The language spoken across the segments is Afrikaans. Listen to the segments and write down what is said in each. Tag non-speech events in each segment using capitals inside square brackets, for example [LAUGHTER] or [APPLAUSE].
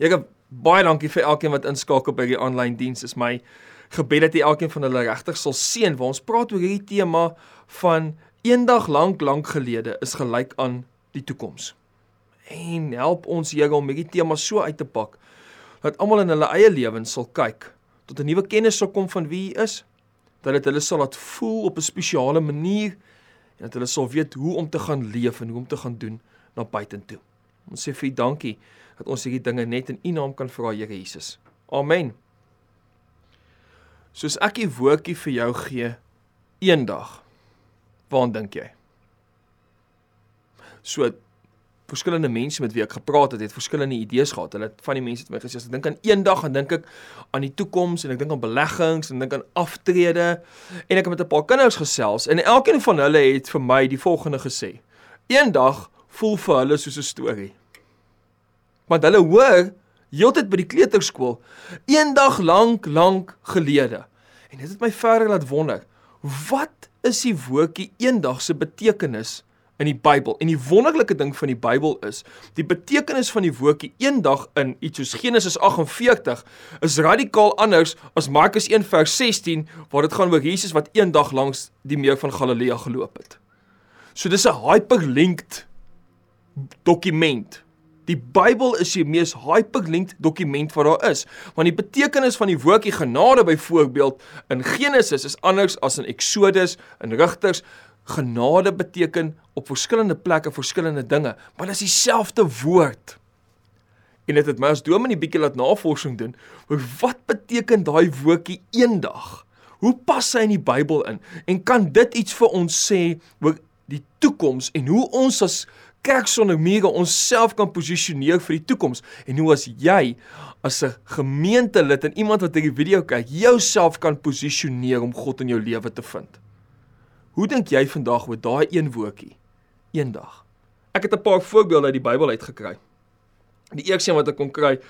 Here, baie dankie vir elkeen wat inskakel by die aanlyn diens. Is my gebed dat jy elkeen van hulle regtig sal seën. Waar ons praat oor hierdie tema van eendag lank lank gelede is gelyk aan die toekoms. En help ons Here om hierdie tema so uit te pak dat almal in hulle eie lewens sal kyk tot 'n nuwe kennis sal kom van wie U is, dat dit hulle sal laat voel op 'n spesiale manier en dat hulle sal weet hoe om te gaan leef en hoe om te gaan doen na buitentoe. Ons sê vir U dankie dat ons hierdie dinge net in U naam kan vra, Here Jesus. Amen. Soos ek die woordjie vir jou gee eendag. Waaraan dink jy? So verskillende mense met wie ek gepraat het, het verskillende idees gehad. Hulle van die mense het my gesê as ek dink aan eendag, dan dink ek aan die toekoms en ek dink aan beleggings en dink aan aftrede en ek het met 'n paar kinders gesels en elkeen van hulle het vir my die volgende gesê. Eendag voel vir hulle soos 'n storie. Want hulle hoor heeltyd by die kleuterskool eendag lank lank gelede. En dit het my verder laat wonder, wat is die woordjie eendag se betekenis in die Bybel. En die wonderlike ding van die Bybel is, die betekenis van die woordjie eendag in iets soos Genesis 48 is radikaal anders as Markus 1 vers 16 waar dit gaan oor Jesus wat eendag langs die meer van Galilea geloop het. So dis 'n hyperlinked dokument. Die Bybel is die mees hyperlinked dokument wat daar is, want die betekenis van die woordjie genade byvoorbeeld in Genesis is anders as in Exodus en Rigters genade beteken op verskillende plekke verskillende dinge, maar dit is dieselfde woord. En dit het my as dominee bietjie laat navorsing doen oor wat beteken daai woordjie eendag? Hoe pas hy in die Bybel in? En kan dit iets vir ons sê oor die toekoms en hoe ons as kerk sonder mure onsself kan posisioneer vir die toekoms en hoe as jy as 'n gemeentelid en iemand wat hierdie video kyk, jouself kan posisioneer om God in jou lewe te vind? Hoe dink jy vandag oor daai een woordjie? Eendag. Ek het 'n paar voorbeelde uit die Bybel uitgekry. Die eerste een wat ek kon kry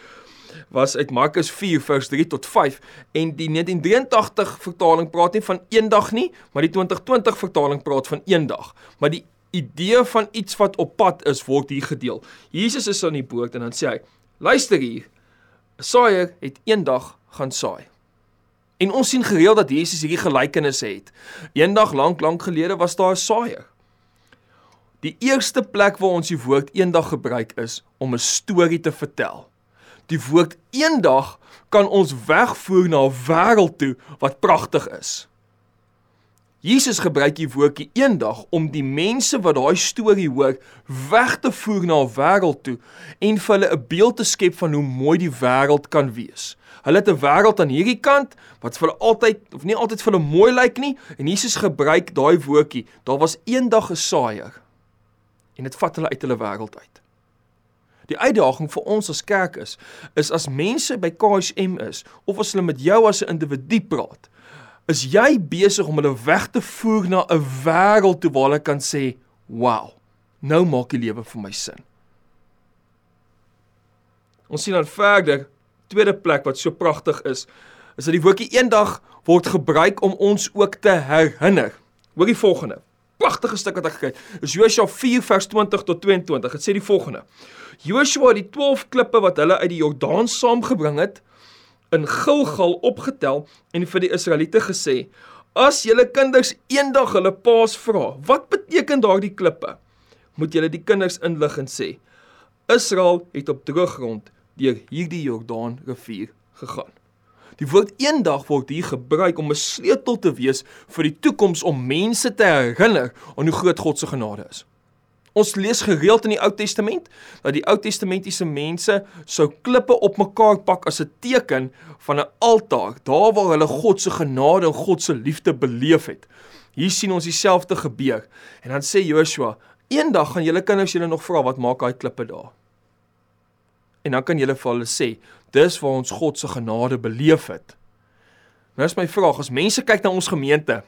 was uit Markus 4 vers 3 tot 5 en die 1983 vertaling praat nie van eendag nie, maar die 2020 vertaling praat van eendag. Maar die idee van iets wat op pad is word hier gedeel. Jesus is aan die boot en dan sê hy: "Luister hier. 'n Saaier het eendag gaan saai." En ons sien gereeld dat Jesus hierdie gelykenisse het. Eendag lank lank gelede was daar 'n saaier. Die eerste plek waar ons die woord eendag gebruik is om 'n storie te vertel. Die woord eendag kan ons wegvoer na 'n wêreld toe wat pragtig is. Jesus gebruik die woordjie eendag om die mense wat daai storie hoor weg te voer na 'n wêreld toe en vir hulle 'n beeld te skep van hoe mooi die wêreld kan wees. Hulle het 'n wêreld aan hierdie kant wat vir hulle altyd of nie altyd vir hulle mooi lyk nie en Jesus gebruik daai woordjie. Daar was eendag 'n saaier en dit vat hulle uit hulle wêreld uit. Die uitdaging vir ons as kerk is is as mense by KSM is of as hulle met jou as 'n individu praat, is jy besig om hulle weg te voer na 'n wêreld toe waar hulle kan sê, "Wow, nou maak die lewe vir my sin." Ons sien dan verder, tweede plek wat so pragtig is, is dat die woordjie eendag word gebruik om ons ook te herinner. Hoor die volgende. Pragtige stuk wat ek gekry het. Is Josua 4 vers 20 tot 22. Dit sê die volgende: Josua het die 12 klippe wat hulle uit die Jordaan saamgebring het, in Gilgal opgetel en vir die Israeliete gesê: "As julle kinders eendag hulle paas vra, wat beteken daardie klippe? Moet julle die kinders inlig en sê: Israel het op droë grond deur hierdie Jordaan rivier gegaan." Die woord eendag word hier gebruik om 'n sleutel te wees vir die toekoms om mense te herinner aan hoe groot God se genade is. Ons lees gereeld in die Ou Testament dat die Ou Testamentiese mense sou klippe op mekaar pak as 'n teken van 'n altaar, daar waar hulle God se genade en God se liefde beleef het. Hier sien ons dieselfde gebeur. En dan sê Joshua, eendag gaan julle kinders julle nog vra wat maak daai klippe daar? En dan kan julle vir hulle sê, dis waar ons God se genade beleef het. Nou is my vraag, as mense kyk na ons gemeente,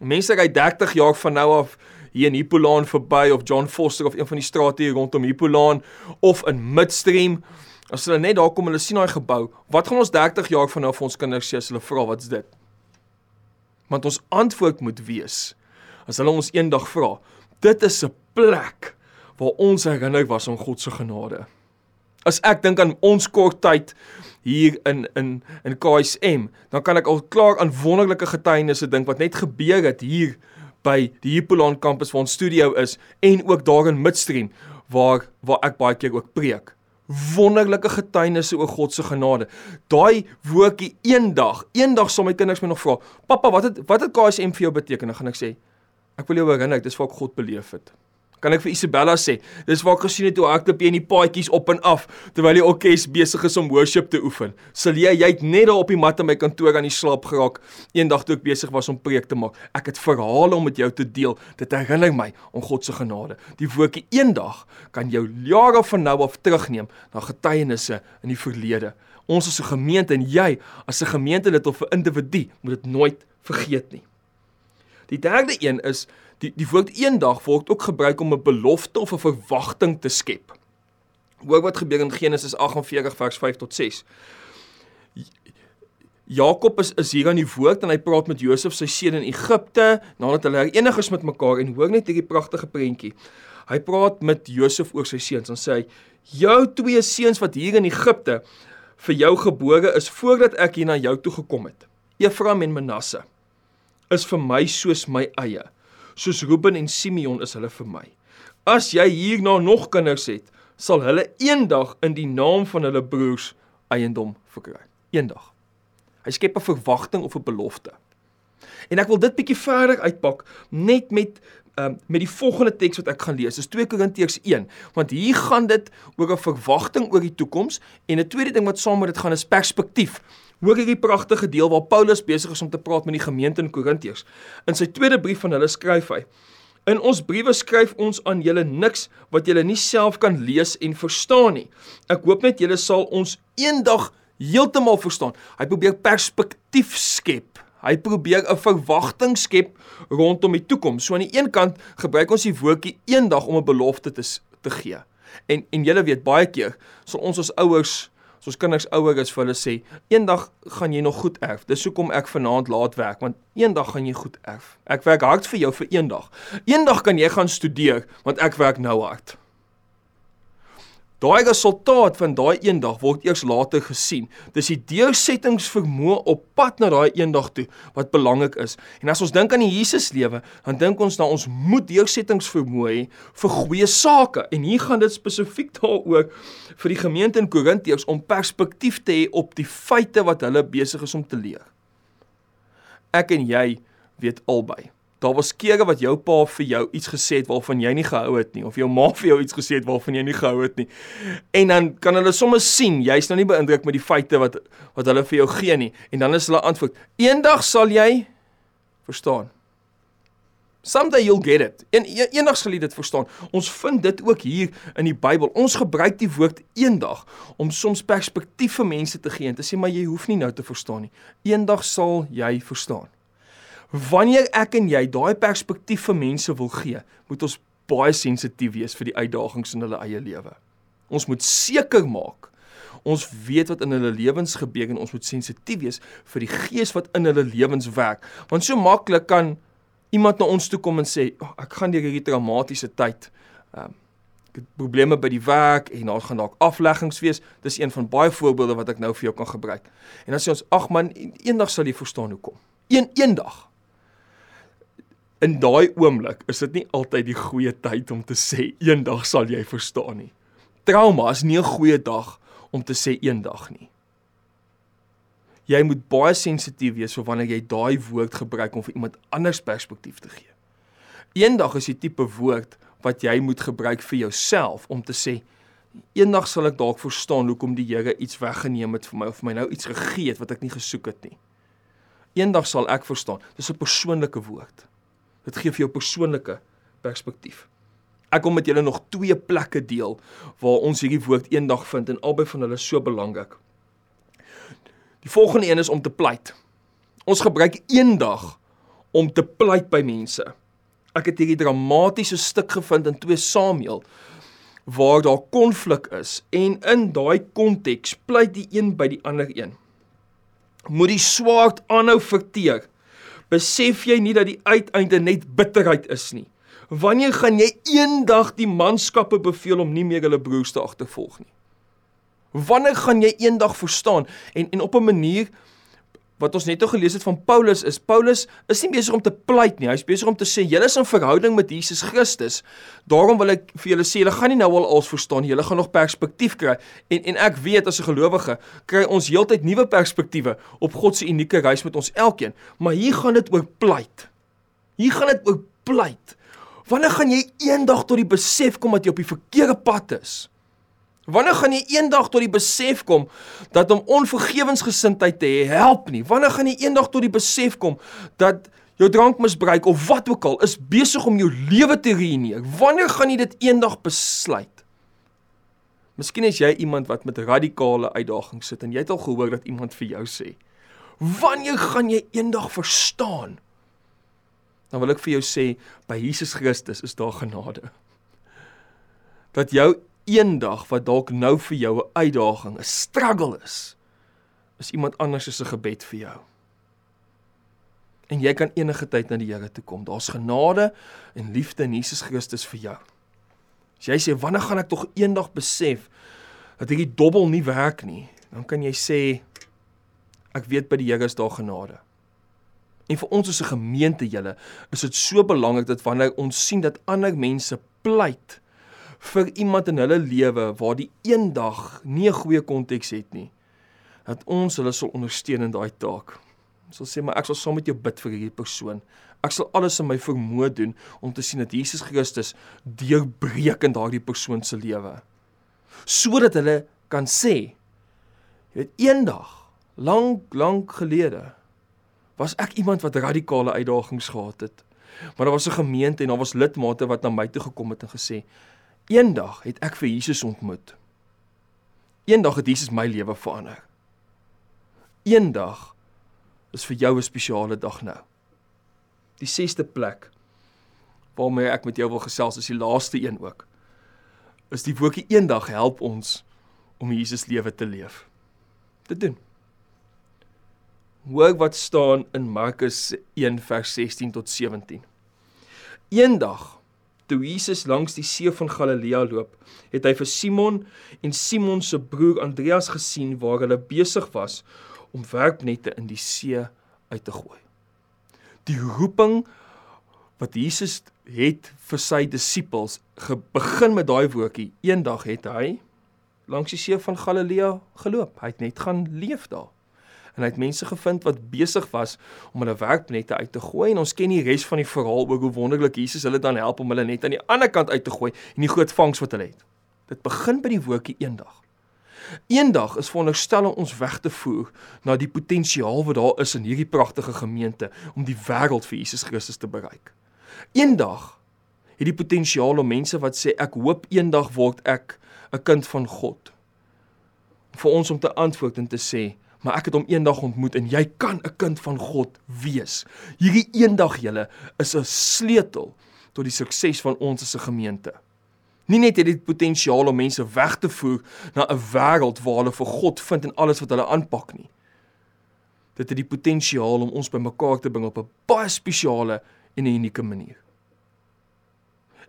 mense ry 30 jaar van nou af hier in Hippolaan verby of John Foster of een van die strate hier rondom Hippolaan of in Midstream. As hulle net daar kom hulle sien daai gebou, wat gaan ons 30 jaar van nou vir ons kinders sê as hulle vra wat's dit? Want ons antwoord moet wees as hulle ons eendag vra, dit is 'n plek waar ons herinner was aan God se genade. As ek dink aan ons kort tyd hier in in in KSM, dan kan ek al klaar aan wonderlike getuienisse dink wat net gebeur het hier by die Hippolaan kampus waar ons studio is en ook daar in Midstream waar waar ek baie keer ook preek. Wonderlike getuienisse oor God se genade. Daai woordjie eendag, eendag sal my kinders my nog vra, "Pappa, wat het wat het KSM vir jou beteken?" Dan gaan ek sê, "Ek wil jou herinner, dis waar ek God beleef het." Kan ek vir Isabella sê. Dis waar ek gesien het hoe hardloop jy in die paadjies op en af terwyl die orkes besig is om worship te oefen. Sal jy jy het net daar op die mat in my kantoor aan die slaap geraak eendag toe ek besig was om preek te maak. Ek het verhale om met jou te deel. Dit herinner my om God se genade. Die woordjie eendag kan jou jare van nou af terugneem na getuienisse in die verlede. Ons as 'n gemeente en jy as 'n gemeentelid of 'n individu moet dit nooit vergeet nie. Die derde een is die die woord eendag word ook gebruik om 'n belofte of 'n verwagting te skep. Hoor wat gebeur in Genesis 48 vers 5 tot 6. Jakob is is hier aan die woord en hy praat met Josef sy seun in Egipte nadat hulle herenig is met mekaar en hoor net hierdie pragtige prentjie. Hy praat met Josef oor sy seuns en sê hy: "Jou twee seuns wat hier in Egipte vir jou gebore is voordat ek hier na jou toe gekom het, Efraim en Manasse, is vir my soos my eie." Soos Ruben en Simeon is hulle vir my. As jy hierna nog kinders het, sal hulle eendag in die naam van hulle broers eiendom verkry. Eendag. Hy skep 'n verwagting of 'n belofte. En ek wil dit bietjie verder uitpak net met um, met die volgende teks wat ek gaan lees. Dis 2 Korintiërs 1, want hier gaan dit oor 'n verwagting oor die toekoms en 'n tweede ding wat saam met dit gaan is perspektief. Hoor hierdie pragtige deel waar Paulus besig is om te praat met die gemeente in Korintiërs. In sy tweede brief van hulle skryf hy: In ons briewe skryf ons aan julle niks wat julle nie self kan lees en verstaan nie. Ek hoop net julle sal ons eendag heeltemal verstaan. Hy probeer perspektief skep. Hy probeer 'n verwagting skep rondom die toekoms. So aan die een kant gebruik ons die woordjie eendag om 'n belofte te te gee. En en julle weet baie keer sal ons as ouers So ons kinders ouer is vir hulle sê, eendag gaan jy nog goed erf. Dis hoekom ek vanaand laat werk, want eendag gaan jy goed erf. Ek werk hard vir jou vir eendag. Eendag kan jy gaan studeer, want ek werk nou hard. Daai resultaat van daai eendag word eers later gesien. Dis die deursettingsvermoë op pad na daai eendag toe wat belangrik is. En as ons dink aan die Jesus lewe, dan dink ons na ons moet deursettingsvermoë hê vir goeie sake. En hier gaan dit spesifiek daaroor vir die gemeente in Korintiërs om perspektief te hê op die feite wat hulle besig is om te leer. Ek en jy weet albei Daar was kere wat jou pa vir jou iets gesê het waarvan jy nie gehou het nie of jou ma [LAUGHS] vir jou iets gesê het waarvan jy nie gehou het nie. En dan kan hulle sommer sien jy's nou nie beïndruk met die feite wat wat hulle vir jou gee nie en dan is hulle antwoord: "Eendag sal jy verstaan." Someday you'll get it. En e-, eendag sal jy dit verstaan. Ons vind dit ook hier in die Bybel. Ons gebruik die woord eendag om soms perspektief vir mense te gee en te sê maar jy hoef nie nou te verstaan nie. Eendag sal jy verstaan. Wanneer ek en jy daai perspektief vir mense wil gee, moet ons baie sensitief wees vir die uitdagings in hulle eie lewe. Ons moet seker maak ons weet wat in hulle lewens gebeur en ons moet sensitief wees vir die gees wat in hulle lewens werk. Want so maklik kan iemand na ons toe kom en sê, oh, "Ek gaan deur hierdie traumatiese tyd. Ehm um, ek het probleme by die werk en daar gaan dalk afleggings wees." Dis een van baie voorbeelde wat ek nou vir jou kan gebruik. En dan sê ons, "Ag man, eendag sal jy verstaan hoekom." Een eendag in daai oomblik is dit nie altyd die goeie tyd om te sê eendag sal jy verstaan nie. Trauma is nie 'n goeie dag om te sê eendag nie. Jy moet baie sensitief wees vir wanneer jy daai woord gebruik om vir iemand anders perspektief te gee. Eendag is die tipe woord wat jy moet gebruik vir jouself om te sê eendag sal ek dalk verstaan hoekom die Here iets weggeneem het vir my of my nou iets gegee het wat ek nie gesoek het nie. Eendag sal ek verstaan. Dis 'n persoonlike woord. Dit gee vir jou persoonlike perspektief. Ek kom met julle nog twee plekke deel waar ons hierdie woord eendag vind en albei van hulle so belangrik. Die volgende een is om te pleit. Ons gebruik eendag om te pleit by mense. Ek het hierdie dramatiese stuk gevind in 2 Samuel waar daar konflik is en in daai konteks pleit die een by die ander een. Moet die swaard aanhou verteer besef jy nie dat die uiteinde net bitterheid is nie. Wanneer gaan jy eendag die manskappe beveel om nie meer hulle broers te agtervolg nie? Wanneer gaan jy eendag verstaan en en op 'n manier wat ons net nou gelees het van Paulus is Paulus is nie besig om te pleit nie. Hy's besig om te sê julle is in verhouding met Jesus Christus. Daarom wil ek vir julle sê julle gaan nie nou al alles verstaan nie. Julle gaan nog perspektief kry. En en ek weet as 'n gelowige kry ons heeltyd nuwe perspektiewe op God se unieke reis met ons elkeen. Maar hier gaan dit oor pleit. Hier gaan dit oor pleit. Wanneer gaan jy eendag tot die besef kom dat jy op die verkeerde pad is? Wanneer gaan jy eendag tot die besef kom dat om onvergewensgesindheid te hê help nie? Wanneer gaan jy eendag tot die besef kom dat jou drankmisbruik of wat ook al is besig om jou lewe te ruïneer? Wanneer gaan jy dit eendag besluit? Miskien is jy iemand wat met radikale uitdagings sit en jy het al gehoor dat iemand vir jou sê: "Wanneer gaan jy eendag verstaan?" Dan wil ek vir jou sê, by Jesus Christus is daar genade. Dat jou eendag wat dalk nou vir jou 'n uitdaging, 'n struggle is, is iemand anders se gebed vir jou. En jy kan enige tyd na die Here toe kom. Daar's genade en liefde in Jesus Christus vir jou. As jy sê wanneer gaan ek tog eendag besef dat hierdie dobbel nie werk nie, dan kan jy sê ek weet by die Here is daar genade. En vir ons as 'n gemeente julle, is dit so belangrik dat wanneer ons sien dat ander mense pleit vir iemand in hulle lewe waar die eendag nie 'n goeie konteks het nie, dat ons hulle sal ondersteun in daai taak. Ons sal sê maar ek sal saam met jou bid vir hierdie persoon. Ek sal alles in my vermoë doen om te sien dat Jesus Christus deurbreek in daardie persoon se lewe. Sodat hulle kan sê, jy weet eendag, lank lank gelede, was ek iemand wat radikale uitdagings gehad het. Maar daar was 'n gemeente en daar was lidmate wat na my toe gekom het en gesê: "Eendag het ek vir Jesus ontmoet. Eendag het Jesus my lewe verander. Eendag is vir jou 'n spesiale dag nou." Die 6ste plek waarmee ek met jou wil gesels is die laaste een ook. Is die woordjie eendag help ons om Jesus lewe te leef. Dit doen. Hoor wat staan in Markus 1 vers 16 tot 17. Eendag toe Jesus langs die see van Galilea loop, het hy vir Simon en Simon se broer Andreas gesien waar hulle besig was om werpnette in die see uit te gooi. Die roeping wat Jesus het vir sy disippels begin met daai woordjie. Eendag het hy langs die see van Galilea geloop. Hy het net gaan leef daar en hy het mense gevind wat besig was om hulle werknette uit te gooi en ons ken die res van die verhaal oor hoe wonderlik Jesus hulle dan help om hulle net aan die ander kant uit te gooi en die groot vangs wat hulle het. Dit begin by die woordjie eendag. Eendag is veronderstel om ons weg te voer na die potensiaal wat daar is in hierdie pragtige gemeente om die wêreld vir Jesus Christus te bereik. Eendag het die potensiaal om mense wat sê ek hoop eendag word ek 'n kind van God. vir ons om te antwoord en te sê maar ek het hom eendag ontmoet en jy kan 'n kind van God wees. Hierdie eendag julle is 'n sleutel tot die sukses van ons as 'n gemeente. Nie net het dit potensiaal om mense weg te voer na 'n wêreld waar hulle vir God vind en alles wat hulle aanpak nie. Dit het die potensiaal om ons bymekaar te bring op 'n baie spesiale en 'n unieke manier.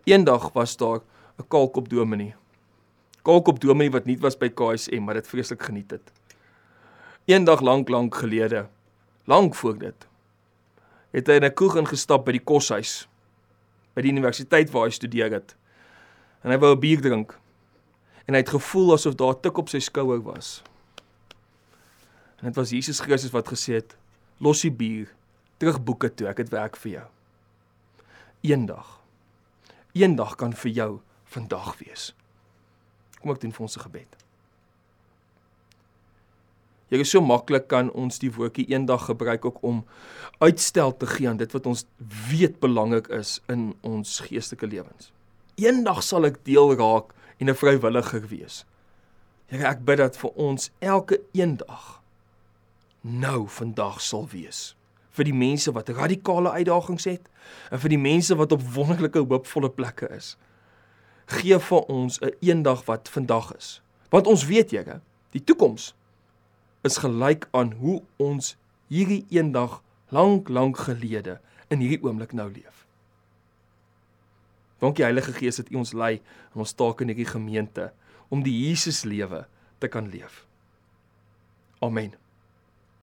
Eendag was daar 'n kalkop dominee. Kalkop dominee wat nie was by KSM, maar dit vreeslik geniet het. Eendag lank lank gelede, lank voor dit, het hy in 'n kroeg ingestap by die koshuis by die universiteit waar hy studeer het. En hy wou 'n bier drink. En hy het gevoel asof daar 'n tik op sy skouer was. En dit was Jesus Christus wat gesê het: "Los die bier, terug boeke toe, ek het werk vir jou." Eendag. Eendag kan vir jou vandag wees. Kom ek doen vir ons 'n gebed. Jy is so maklik kan ons die woordjie eendag gebruik ook om uitstel te gee aan dit wat ons weet belangrik is in ons geestelike lewens. Eendag sal ek deel raak en 'n vrywilliger wees. Here, ek bid dat vir ons elke eendag nou vandag sal wees vir die mense wat radikale uitdagings het en vir die mense wat op wonderlike hoopvolle plekke is. Gee vir ons 'n een eendag wat vandag is. Want ons weet, Here, die toekoms is gelyk aan hoe ons hierdie eendag lank lank gelede in hierdie oomblik nou leef. Dankie Heilige Gees dat U ons lei in ons taak in hierdie gemeente om die Jesus lewe te kan leef. Amen.